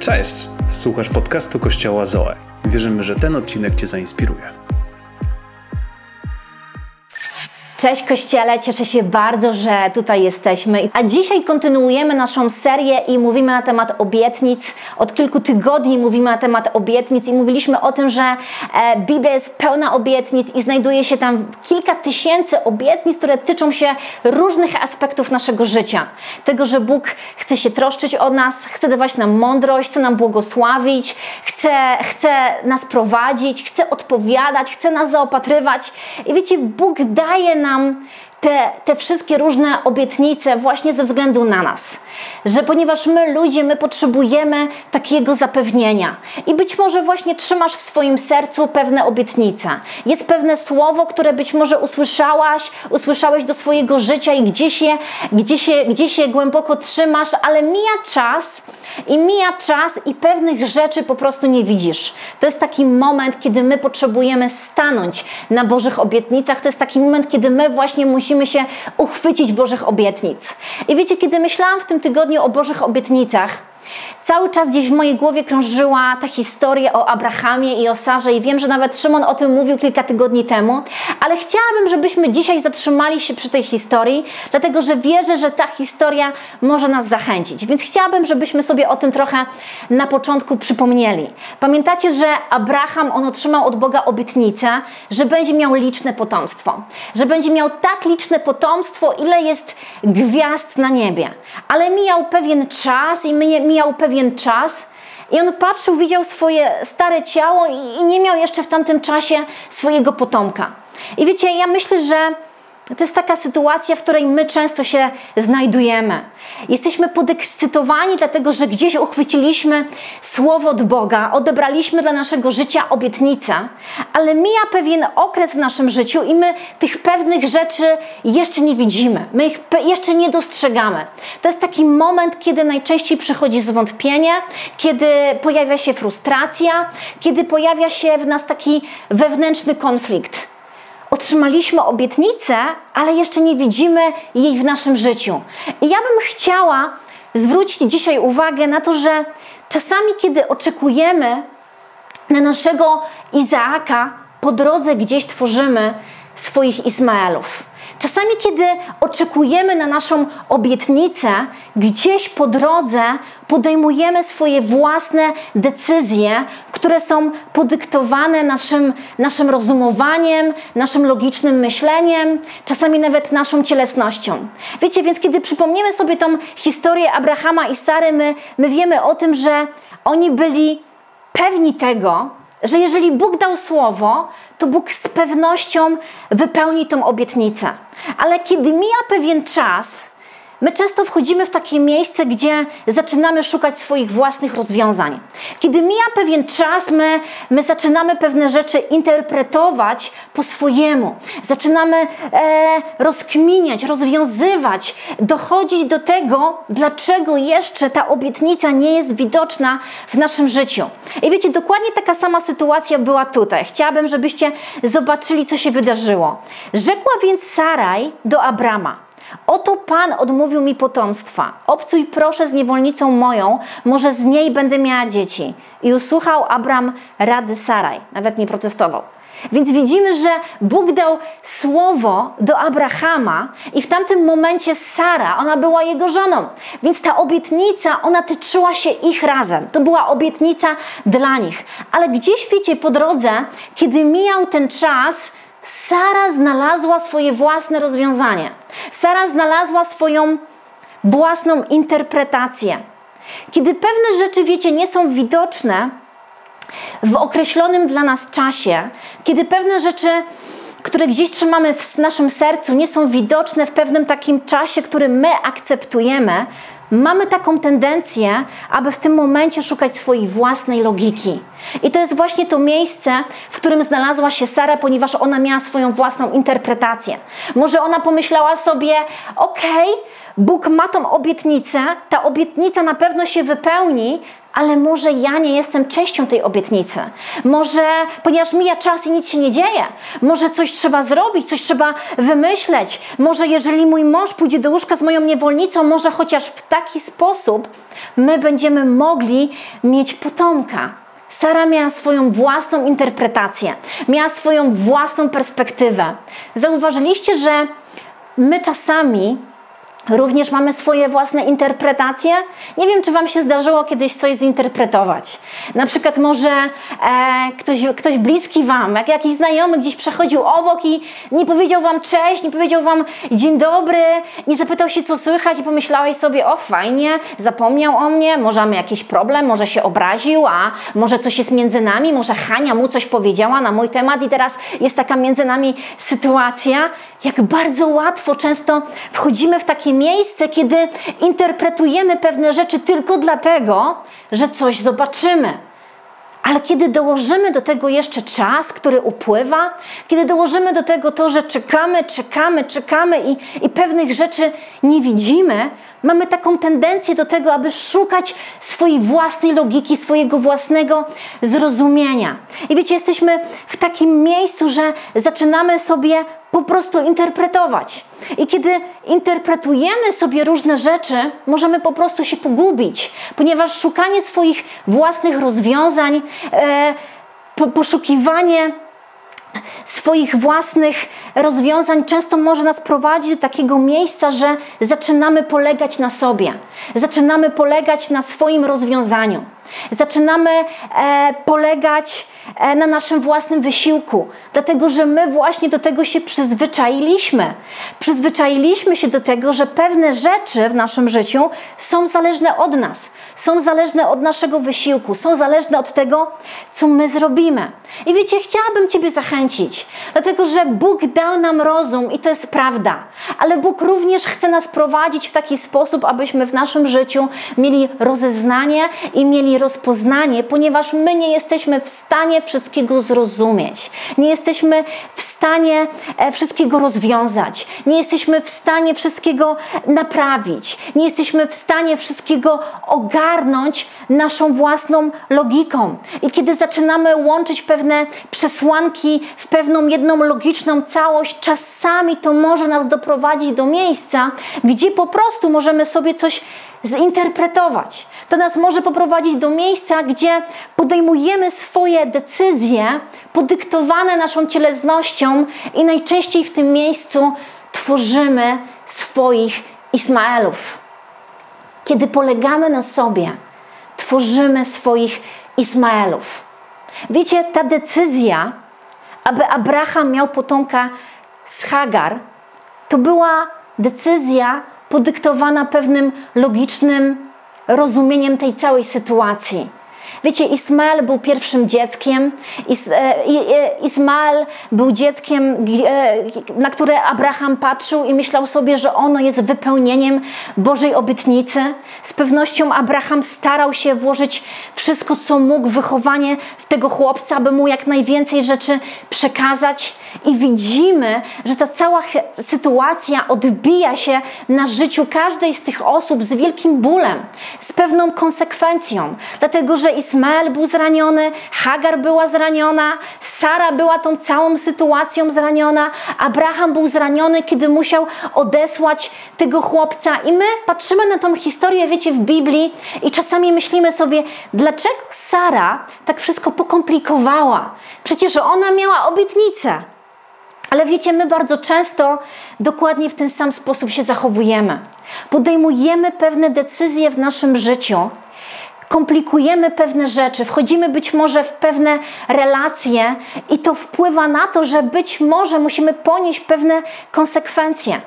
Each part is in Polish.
Cześć! Słuchasz podcastu Kościoła Zoe. Wierzymy, że ten odcinek Cię zainspiruje. Cześć Kościele, cieszę się bardzo, że tutaj jesteśmy. A dzisiaj kontynuujemy naszą serię i mówimy na temat obietnic. Od kilku tygodni mówimy na temat obietnic i mówiliśmy o tym, że e, Biblia jest pełna obietnic i znajduje się tam kilka tysięcy obietnic, które tyczą się różnych aspektów naszego życia. Tego, że Bóg chce się troszczyć o nas, chce dawać nam mądrość, chce nam błogosławić, chce, chce nas prowadzić, chce odpowiadać, chce nas zaopatrywać. I wiecie, Bóg daje nam nam te, te wszystkie różne obietnice właśnie ze względu na nas. Że ponieważ my, ludzie, my potrzebujemy takiego zapewnienia. I być może właśnie trzymasz w swoim sercu pewne obietnice. Jest pewne słowo, które być może usłyszałaś, usłyszałeś do swojego życia i gdzieś je, gdzieś je, gdzieś je głęboko trzymasz, ale mija czas i mija czas i pewnych rzeczy po prostu nie widzisz. To jest taki moment, kiedy my potrzebujemy stanąć na Bożych obietnicach. To jest taki moment, kiedy my właśnie musimy się uchwycić Bożych obietnic. I wiecie, kiedy myślałam w tym tygodniu o Bożych obietnicach, Cały czas gdzieś w mojej głowie krążyła ta historia o Abrahamie i o Sarze i wiem, że nawet Szymon o tym mówił kilka tygodni temu, ale chciałabym, żebyśmy dzisiaj zatrzymali się przy tej historii, dlatego że wierzę, że ta historia może nas zachęcić. Więc chciałabym, żebyśmy sobie o tym trochę na początku przypomnieli. Pamiętacie, że Abraham, on otrzymał od Boga obietnicę, że będzie miał liczne potomstwo. Że będzie miał tak liczne potomstwo, ile jest gwiazd na niebie. Ale mijał pewien czas i mijał mijał pewien czas i on patrzył, widział swoje stare ciało i, i nie miał jeszcze w tamtym czasie swojego potomka. I wiecie, ja myślę, że to jest taka sytuacja, w której my często się znajdujemy. Jesteśmy podekscytowani, dlatego że gdzieś uchwyciliśmy słowo od Boga, odebraliśmy dla naszego życia obietnicę, ale mija pewien okres w naszym życiu i my tych pewnych rzeczy jeszcze nie widzimy, my ich jeszcze nie dostrzegamy. To jest taki moment, kiedy najczęściej przychodzi zwątpienie, kiedy pojawia się frustracja, kiedy pojawia się w nas taki wewnętrzny konflikt otrzymaliśmy obietnicę, ale jeszcze nie widzimy jej w naszym życiu. I ja bym chciała zwrócić dzisiaj uwagę na to, że czasami, kiedy oczekujemy na naszego Izaaka, po drodze gdzieś tworzymy swoich Ismaelów. Czasami, kiedy oczekujemy na naszą obietnicę, gdzieś po drodze podejmujemy swoje własne decyzje, które są podyktowane naszym, naszym rozumowaniem, naszym logicznym myśleniem, czasami nawet naszą cielesnością. Wiecie, więc kiedy przypomniemy sobie tą historię Abrahama i Sary, my, my wiemy o tym, że oni byli pewni tego, że jeżeli Bóg dał słowo, to Bóg z pewnością wypełni tą obietnicę. Ale kiedy mija pewien czas, My często wchodzimy w takie miejsce, gdzie zaczynamy szukać swoich własnych rozwiązań. Kiedy mija pewien czas, my, my zaczynamy pewne rzeczy interpretować po swojemu. Zaczynamy e, rozkminiać, rozwiązywać, dochodzić do tego, dlaczego jeszcze ta obietnica nie jest widoczna w naszym życiu. I wiecie, dokładnie taka sama sytuacja była tutaj. Chciałabym, żebyście zobaczyli, co się wydarzyło. Rzekła więc Saraj do Abrama. Oto Pan odmówił mi potomstwa. Obcuj proszę z niewolnicą moją, może z niej będę miała dzieci. I usłuchał Abram rady Saraj. Nawet nie protestował. Więc widzimy, że Bóg dał słowo do Abrahama i w tamtym momencie Sara, ona była jego żoną. Więc ta obietnica, ona tyczyła się ich razem. To była obietnica dla nich. Ale gdzieś, wiecie, po drodze, kiedy mijał ten czas, Sara znalazła swoje własne rozwiązanie. Sara znalazła swoją własną interpretację. Kiedy pewne rzeczy, wiecie, nie są widoczne w określonym dla nas czasie, kiedy pewne rzeczy, które gdzieś trzymamy w naszym sercu, nie są widoczne w pewnym takim czasie, który my akceptujemy, mamy taką tendencję, aby w tym momencie szukać swojej własnej logiki. I to jest właśnie to miejsce, w którym znalazła się Sara, ponieważ ona miała swoją własną interpretację. Może ona pomyślała sobie: Okej, okay, Bóg ma tą obietnicę, ta obietnica na pewno się wypełni, ale może ja nie jestem częścią tej obietnicy. Może, ponieważ mija czas i nic się nie dzieje, może coś trzeba zrobić, coś trzeba wymyśleć. Może jeżeli mój mąż pójdzie do łóżka z moją niewolnicą, może chociaż w taki sposób my będziemy mogli mieć potomka. Sara miała swoją własną interpretację, miała swoją własną perspektywę. Zauważyliście, że my czasami Również mamy swoje własne interpretacje. Nie wiem, czy Wam się zdarzyło kiedyś coś zinterpretować. Na przykład może e, ktoś, ktoś bliski Wam, jak jakiś znajomy gdzieś przechodził obok i nie powiedział Wam cześć, nie powiedział Wam dzień dobry, nie zapytał się co słychać i pomyślałeś sobie, o fajnie, zapomniał o mnie, może mamy jakiś problem, może się obraził, a może coś jest między nami, może Hania mu coś powiedziała na mój temat i teraz jest taka między nami sytuacja. Jak bardzo łatwo często wchodzimy w takie miejsce, kiedy interpretujemy pewne rzeczy tylko dlatego, że coś zobaczymy. Ale kiedy dołożymy do tego jeszcze czas, który upływa, kiedy dołożymy do tego to, że czekamy, czekamy, czekamy i, i pewnych rzeczy nie widzimy, mamy taką tendencję do tego, aby szukać swojej własnej logiki, swojego własnego zrozumienia. I wiecie, jesteśmy w takim miejscu, że zaczynamy sobie po prostu interpretować. I kiedy interpretujemy sobie różne rzeczy, możemy po prostu się pogubić, ponieważ szukanie swoich własnych rozwiązań, e, po, poszukiwanie swoich własnych rozwiązań często może nas prowadzić do takiego miejsca, że zaczynamy polegać na sobie, zaczynamy polegać na swoim rozwiązaniu. Zaczynamy e, polegać e, na naszym własnym wysiłku, dlatego że my właśnie do tego się przyzwyczailiśmy. Przyzwyczailiśmy się do tego, że pewne rzeczy w naszym życiu są zależne od nas, są zależne od naszego wysiłku, są zależne od tego, co my zrobimy. I wiecie, chciałabym Ciebie zachęcić, dlatego że Bóg dał nam rozum i to jest prawda, ale Bóg również chce nas prowadzić w taki sposób, abyśmy w naszym życiu mieli rozeznanie i mieli rozpoznanie, ponieważ my nie jesteśmy w stanie wszystkiego zrozumieć. Nie jesteśmy w stanie e, wszystkiego rozwiązać. Nie jesteśmy w stanie wszystkiego naprawić. Nie jesteśmy w stanie wszystkiego ogarnąć naszą własną logiką. I kiedy zaczynamy łączyć pewne przesłanki w pewną jedną logiczną całość, czasami to może nas doprowadzić do miejsca, gdzie po prostu możemy sobie coś zinterpretować. To nas może poprowadzić do miejsca, gdzie podejmujemy swoje decyzje podyktowane naszą cielesnością i najczęściej w tym miejscu tworzymy swoich Ismaelów. Kiedy polegamy na sobie, tworzymy swoich Ismaelów. Wiecie, ta decyzja, aby Abraham miał potomka z Hagar, to była decyzja podyktowana pewnym logicznym rozumieniem tej całej sytuacji. Wiecie, Ismael był pierwszym dzieckiem. Is, e, e, Ismael był dzieckiem, e, na które Abraham patrzył i myślał sobie, że ono jest wypełnieniem Bożej obietnicy. Z pewnością Abraham starał się włożyć wszystko, co mógł, wychowanie w tego chłopca, aby mu jak najwięcej rzeczy przekazać. I widzimy, że ta cała sytuacja odbija się na życiu każdej z tych osób z wielkim bólem, z pewną konsekwencją, dlatego że Ismael był zraniony, Hagar była zraniona, Sara była tą całą sytuacją zraniona, Abraham był zraniony, kiedy musiał odesłać tego chłopca. I my patrzymy na tą historię, wiecie, w Biblii i czasami myślimy sobie, dlaczego Sara tak wszystko pokomplikowała? Przecież ona miała obietnicę. Ale wiecie, my bardzo często dokładnie w ten sam sposób się zachowujemy. Podejmujemy pewne decyzje w naszym życiu, komplikujemy pewne rzeczy, wchodzimy być może w pewne relacje i to wpływa na to, że być może musimy ponieść pewne konsekwencje.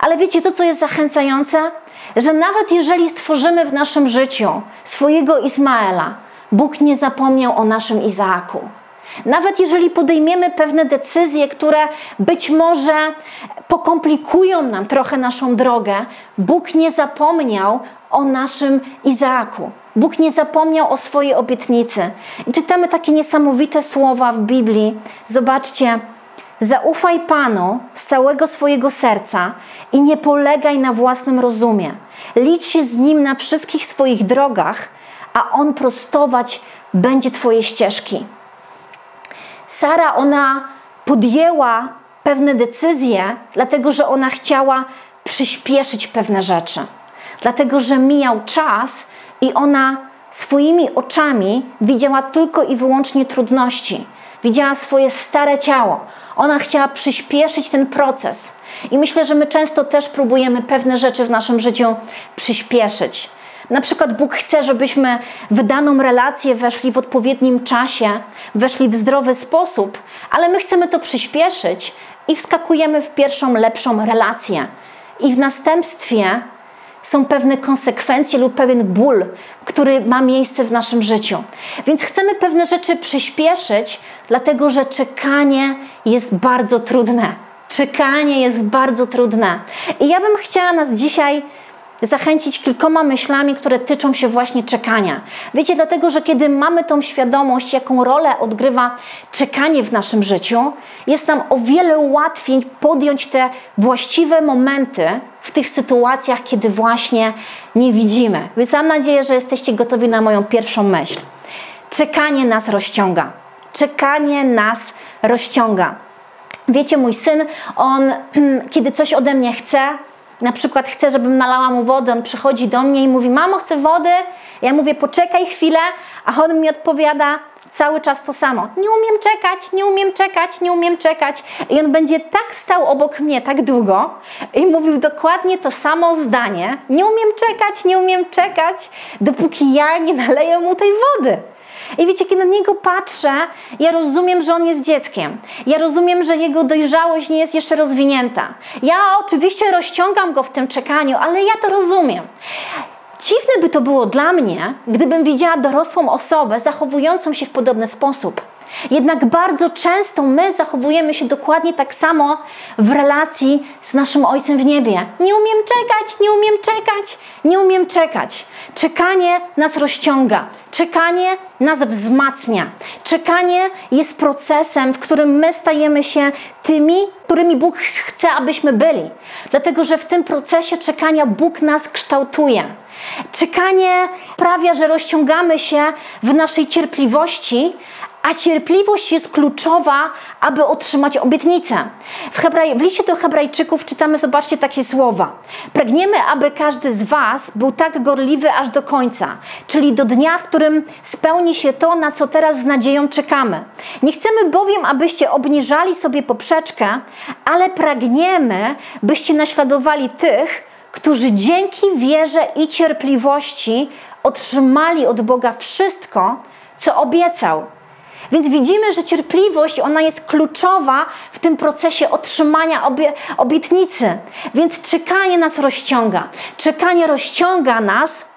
Ale wiecie, to co jest zachęcające, że nawet jeżeli stworzymy w naszym życiu swojego Izmaela, Bóg nie zapomniał o naszym Izaaku. Nawet jeżeli podejmiemy pewne decyzje, które być może pokomplikują nam trochę naszą drogę, Bóg nie zapomniał o naszym Izaaku. Bóg nie zapomniał o swojej obietnicy. I czytamy takie niesamowite słowa w Biblii. Zobaczcie, Zaufaj Panu z całego swojego serca i nie polegaj na własnym rozumie. Licz się z Nim na wszystkich swoich drogach, a On prostować będzie Twoje ścieżki. Sara, ona podjęła pewne decyzje, dlatego że ona chciała przyspieszyć pewne rzeczy. Dlatego, że mijał czas i ona swoimi oczami widziała tylko i wyłącznie trudności. Widziała swoje stare ciało. Ona chciała przyspieszyć ten proces. I myślę, że my często też próbujemy pewne rzeczy w naszym życiu przyspieszyć. Na przykład Bóg chce, żebyśmy w daną relację weszli w odpowiednim czasie, weszli w zdrowy sposób, ale my chcemy to przyspieszyć i wskakujemy w pierwszą, lepszą relację. I w następstwie są pewne konsekwencje lub pewien ból, który ma miejsce w naszym życiu. Więc chcemy pewne rzeczy przyspieszyć, dlatego że czekanie jest bardzo trudne. Czekanie jest bardzo trudne. I ja bym chciała nas dzisiaj zachęcić kilkoma myślami, które tyczą się właśnie czekania. Wiecie, dlatego, że kiedy mamy tą świadomość, jaką rolę odgrywa czekanie w naszym życiu, jest nam o wiele łatwiej podjąć te właściwe momenty w tych sytuacjach, kiedy właśnie nie widzimy. Więc mam nadzieję, że jesteście gotowi na moją pierwszą myśl. Czekanie nas rozciąga. Czekanie nas rozciąga. Wiecie, mój syn, on kiedy coś ode mnie chce, na przykład chce, żebym nalała mu wodę, on przychodzi do mnie i mówi: Mamo, chcę wody. Ja mówię: Poczekaj chwilę, a on mi odpowiada cały czas to samo: Nie umiem czekać, nie umiem czekać, nie umiem czekać. I on będzie tak stał obok mnie tak długo i mówił dokładnie to samo zdanie: Nie umiem czekać, nie umiem czekać, dopóki ja nie naleję mu tej wody. I wiecie, kiedy na niego patrzę, ja rozumiem, że on jest dzieckiem. Ja rozumiem, że jego dojrzałość nie jest jeszcze rozwinięta. Ja oczywiście rozciągam go w tym czekaniu, ale ja to rozumiem. Dziwne by to było dla mnie, gdybym widziała dorosłą osobę zachowującą się w podobny sposób. Jednak bardzo często my zachowujemy się dokładnie tak samo w relacji z naszym Ojcem w niebie. Nie umiem czekać, nie umiem czekać, nie umiem czekać. Czekanie nas rozciąga, czekanie nas wzmacnia. Czekanie jest procesem, w którym my stajemy się tymi, którymi Bóg chce, abyśmy byli. Dlatego, że w tym procesie czekania Bóg nas kształtuje. Czekanie sprawia, że rozciągamy się w naszej cierpliwości, a cierpliwość jest kluczowa, aby otrzymać obietnicę. W, Hebraj, w liście do Hebrajczyków czytamy, zobaczcie takie słowa. Pragniemy, aby każdy z Was był tak gorliwy aż do końca, czyli do dnia, w którym spełni się to, na co teraz z nadzieją czekamy. Nie chcemy bowiem, abyście obniżali sobie poprzeczkę, ale pragniemy, byście naśladowali tych, którzy dzięki wierze i cierpliwości otrzymali od Boga wszystko, co obiecał. Więc widzimy, że cierpliwość, ona jest kluczowa w tym procesie otrzymania obie, obietnicy. Więc czekanie nas rozciąga. Czekanie rozciąga nas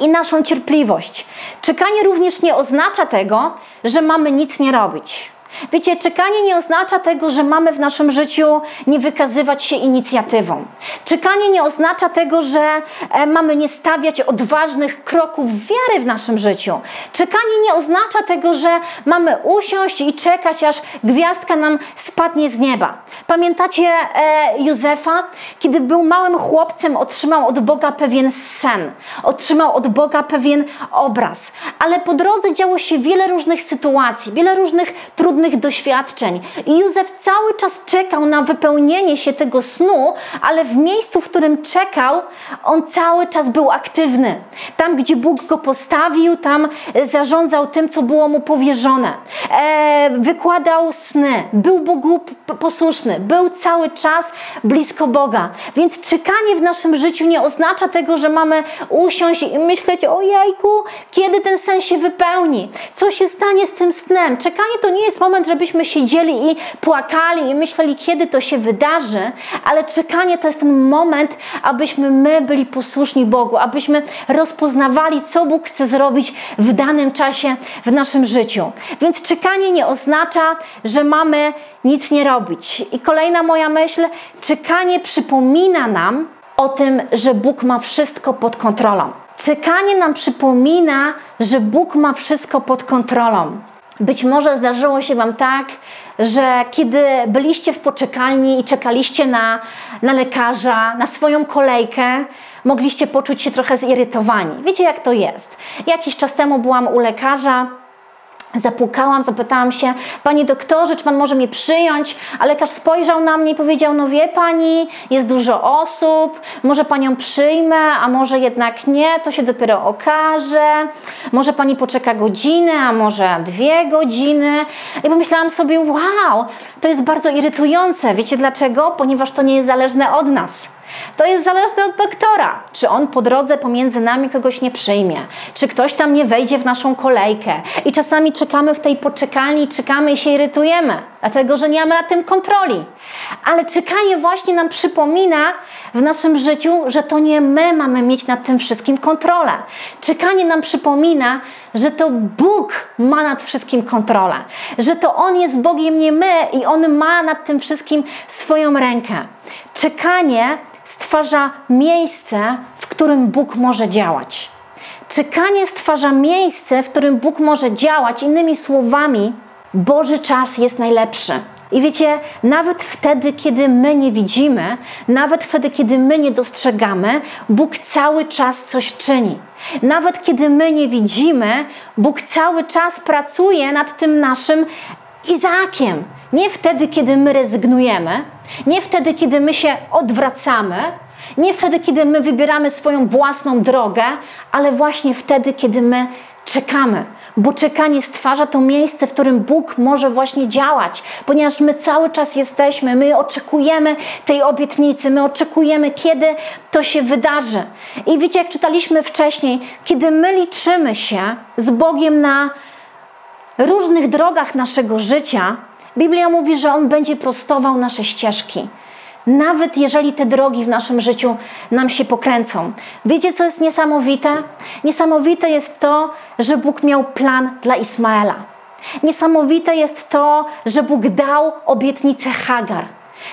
i naszą cierpliwość. Czekanie również nie oznacza tego, że mamy nic nie robić. Wiecie, czekanie nie oznacza tego, że mamy w naszym życiu nie wykazywać się inicjatywą. Czekanie nie oznacza tego, że e, mamy nie stawiać odważnych kroków wiary w naszym życiu. Czekanie nie oznacza tego, że mamy usiąść i czekać, aż gwiazdka nam spadnie z nieba. Pamiętacie e, Józefa? Kiedy był małym chłopcem, otrzymał od Boga pewien sen, otrzymał od Boga pewien obraz, ale po drodze działo się wiele różnych sytuacji, wiele różnych trudnych trudnych doświadczeń. I Józef cały czas czekał na wypełnienie się tego snu, ale w miejscu, w którym czekał, on cały czas był aktywny. Tam, gdzie Bóg go postawił, tam zarządzał tym, co było mu powierzone. E, wykładał sny, był Bogu posłuszny, był cały czas blisko Boga. Więc czekanie w naszym życiu nie oznacza tego, że mamy usiąść i myśleć o jajku, kiedy ten sen się wypełni, co się stanie z tym snem. Czekanie to nie jest moment, moment, żebyśmy siedzieli i płakali i myśleli, kiedy to się wydarzy, ale czekanie to jest ten moment, abyśmy my byli posłuszni Bogu, abyśmy rozpoznawali, co Bóg chce zrobić w danym czasie w naszym życiu. Więc czekanie nie oznacza, że mamy nic nie robić. I kolejna moja myśl, czekanie przypomina nam o tym, że Bóg ma wszystko pod kontrolą. Czekanie nam przypomina, że Bóg ma wszystko pod kontrolą. Być może zdarzyło się Wam tak, że kiedy byliście w poczekalni i czekaliście na, na lekarza, na swoją kolejkę, mogliście poczuć się trochę zirytowani. Wiecie, jak to jest? Jakiś czas temu byłam u lekarza. Zapukałam, zapytałam się, Panie doktorze, czy Pan może mnie przyjąć? A lekarz spojrzał na mnie i powiedział, no wie Pani, jest dużo osób, może Panią przyjmę, a może jednak nie, to się dopiero okaże. Może Pani poczeka godzinę, a może dwie godziny. I pomyślałam sobie, wow, to jest bardzo irytujące. Wiecie dlaczego? Ponieważ to nie jest zależne od nas. To jest zależne od doktora, czy on po drodze pomiędzy nami kogoś nie przyjmie, czy ktoś tam nie wejdzie w naszą kolejkę. I czasami czekamy w tej poczekalni, czekamy i się irytujemy, dlatego że nie mamy na tym kontroli. Ale czekanie właśnie nam przypomina w naszym życiu, że to nie my mamy mieć nad tym wszystkim kontrolę. Czekanie nam przypomina, że to Bóg ma nad wszystkim kontrolę, że to On jest Bogiem, nie my i On ma nad tym wszystkim swoją rękę. Czekanie stwarza miejsce, w którym Bóg może działać. Czekanie stwarza miejsce, w którym Bóg może działać. Innymi słowami, Boży czas jest najlepszy. I wiecie, nawet wtedy, kiedy my nie widzimy, nawet wtedy, kiedy my nie dostrzegamy, Bóg cały czas coś czyni. Nawet kiedy my nie widzimy, Bóg cały czas pracuje nad tym naszym Izaakiem. Nie wtedy, kiedy my rezygnujemy, nie wtedy, kiedy my się odwracamy, nie wtedy, kiedy my wybieramy swoją własną drogę, ale właśnie wtedy, kiedy my czekamy. Bo czekanie stwarza to miejsce, w którym Bóg może właśnie działać, ponieważ my cały czas jesteśmy, my oczekujemy tej obietnicy, my oczekujemy, kiedy to się wydarzy. I wiecie, jak czytaliśmy wcześniej, kiedy my liczymy się z Bogiem na różnych drogach naszego życia, Biblia mówi, że On będzie prostował nasze ścieżki. Nawet jeżeli te drogi w naszym życiu nam się pokręcą. Wiecie, co jest niesamowite? Niesamowite jest to, że Bóg miał plan dla Ismaela. Niesamowite jest to, że Bóg dał obietnicę Hagar.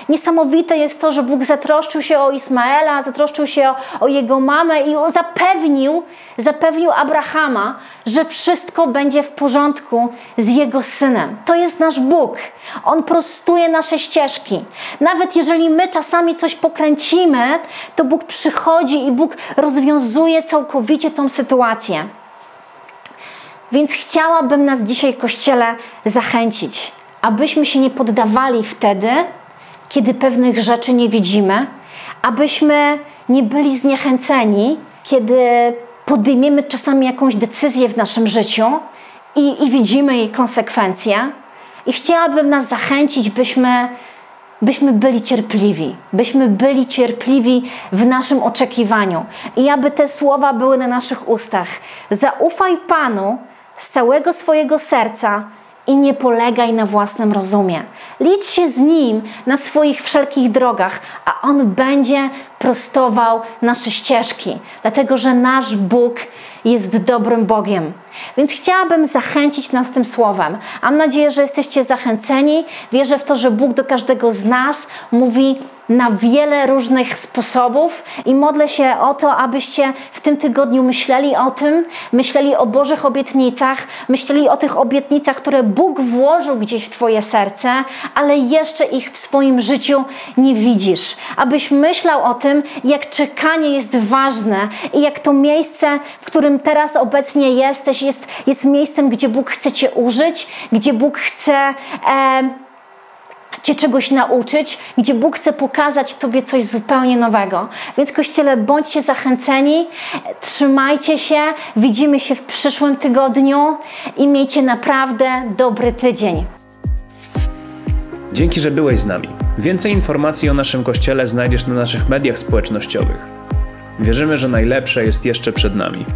Niesamowite jest to, że Bóg zatroszczył się o Ismaela, zatroszczył się o, o, jego mamę i zapewnił, zapewnił Abrahama, że wszystko będzie w porządku z jego synem. To jest nasz Bóg. On prostuje nasze ścieżki. Nawet jeżeli my czasami coś pokręcimy, to Bóg przychodzi i Bóg rozwiązuje całkowicie tą sytuację. Więc chciałabym nas dzisiaj, Kościele, zachęcić, abyśmy się nie poddawali wtedy, kiedy pewnych rzeczy nie widzimy, abyśmy nie byli zniechęceni, kiedy podejmiemy czasami jakąś decyzję w naszym życiu i, i widzimy jej konsekwencje. I chciałabym nas zachęcić, byśmy, byśmy byli cierpliwi, byśmy byli cierpliwi w naszym oczekiwaniu i aby te słowa były na naszych ustach. Zaufaj Panu z całego swojego serca i nie polegaj na własnym rozumie. Licz się z Nim na swoich wszelkich drogach, a On będzie prostował nasze ścieżki, dlatego że nasz Bóg jest dobrym Bogiem. Więc chciałabym zachęcić nas tym słowem. Mam nadzieję, że jesteście zachęceni. Wierzę w to, że Bóg do każdego z nas mówi na wiele różnych sposobów i modlę się o to, abyście w tym tygodniu myśleli o tym, myśleli o Bożych obietnicach, myśleli o tych obietnicach, które Bóg włożył gdzieś w Twoje serce, ale jeszcze ich w swoim życiu nie widzisz. Abyś myślał o tym, jak czekanie jest ważne i jak to miejsce, w którym teraz obecnie jesteś, jest, jest miejscem, gdzie Bóg chce Cię użyć, gdzie Bóg chce. E, Cię czegoś nauczyć, gdzie Bóg chce pokazać Tobie coś zupełnie nowego. Więc Kościele, bądźcie zachęceni, trzymajcie się, widzimy się w przyszłym tygodniu i miejcie naprawdę dobry tydzień. Dzięki, że byłeś z nami. Więcej informacji o naszym Kościele znajdziesz na naszych mediach społecznościowych. Wierzymy, że najlepsze jest jeszcze przed nami.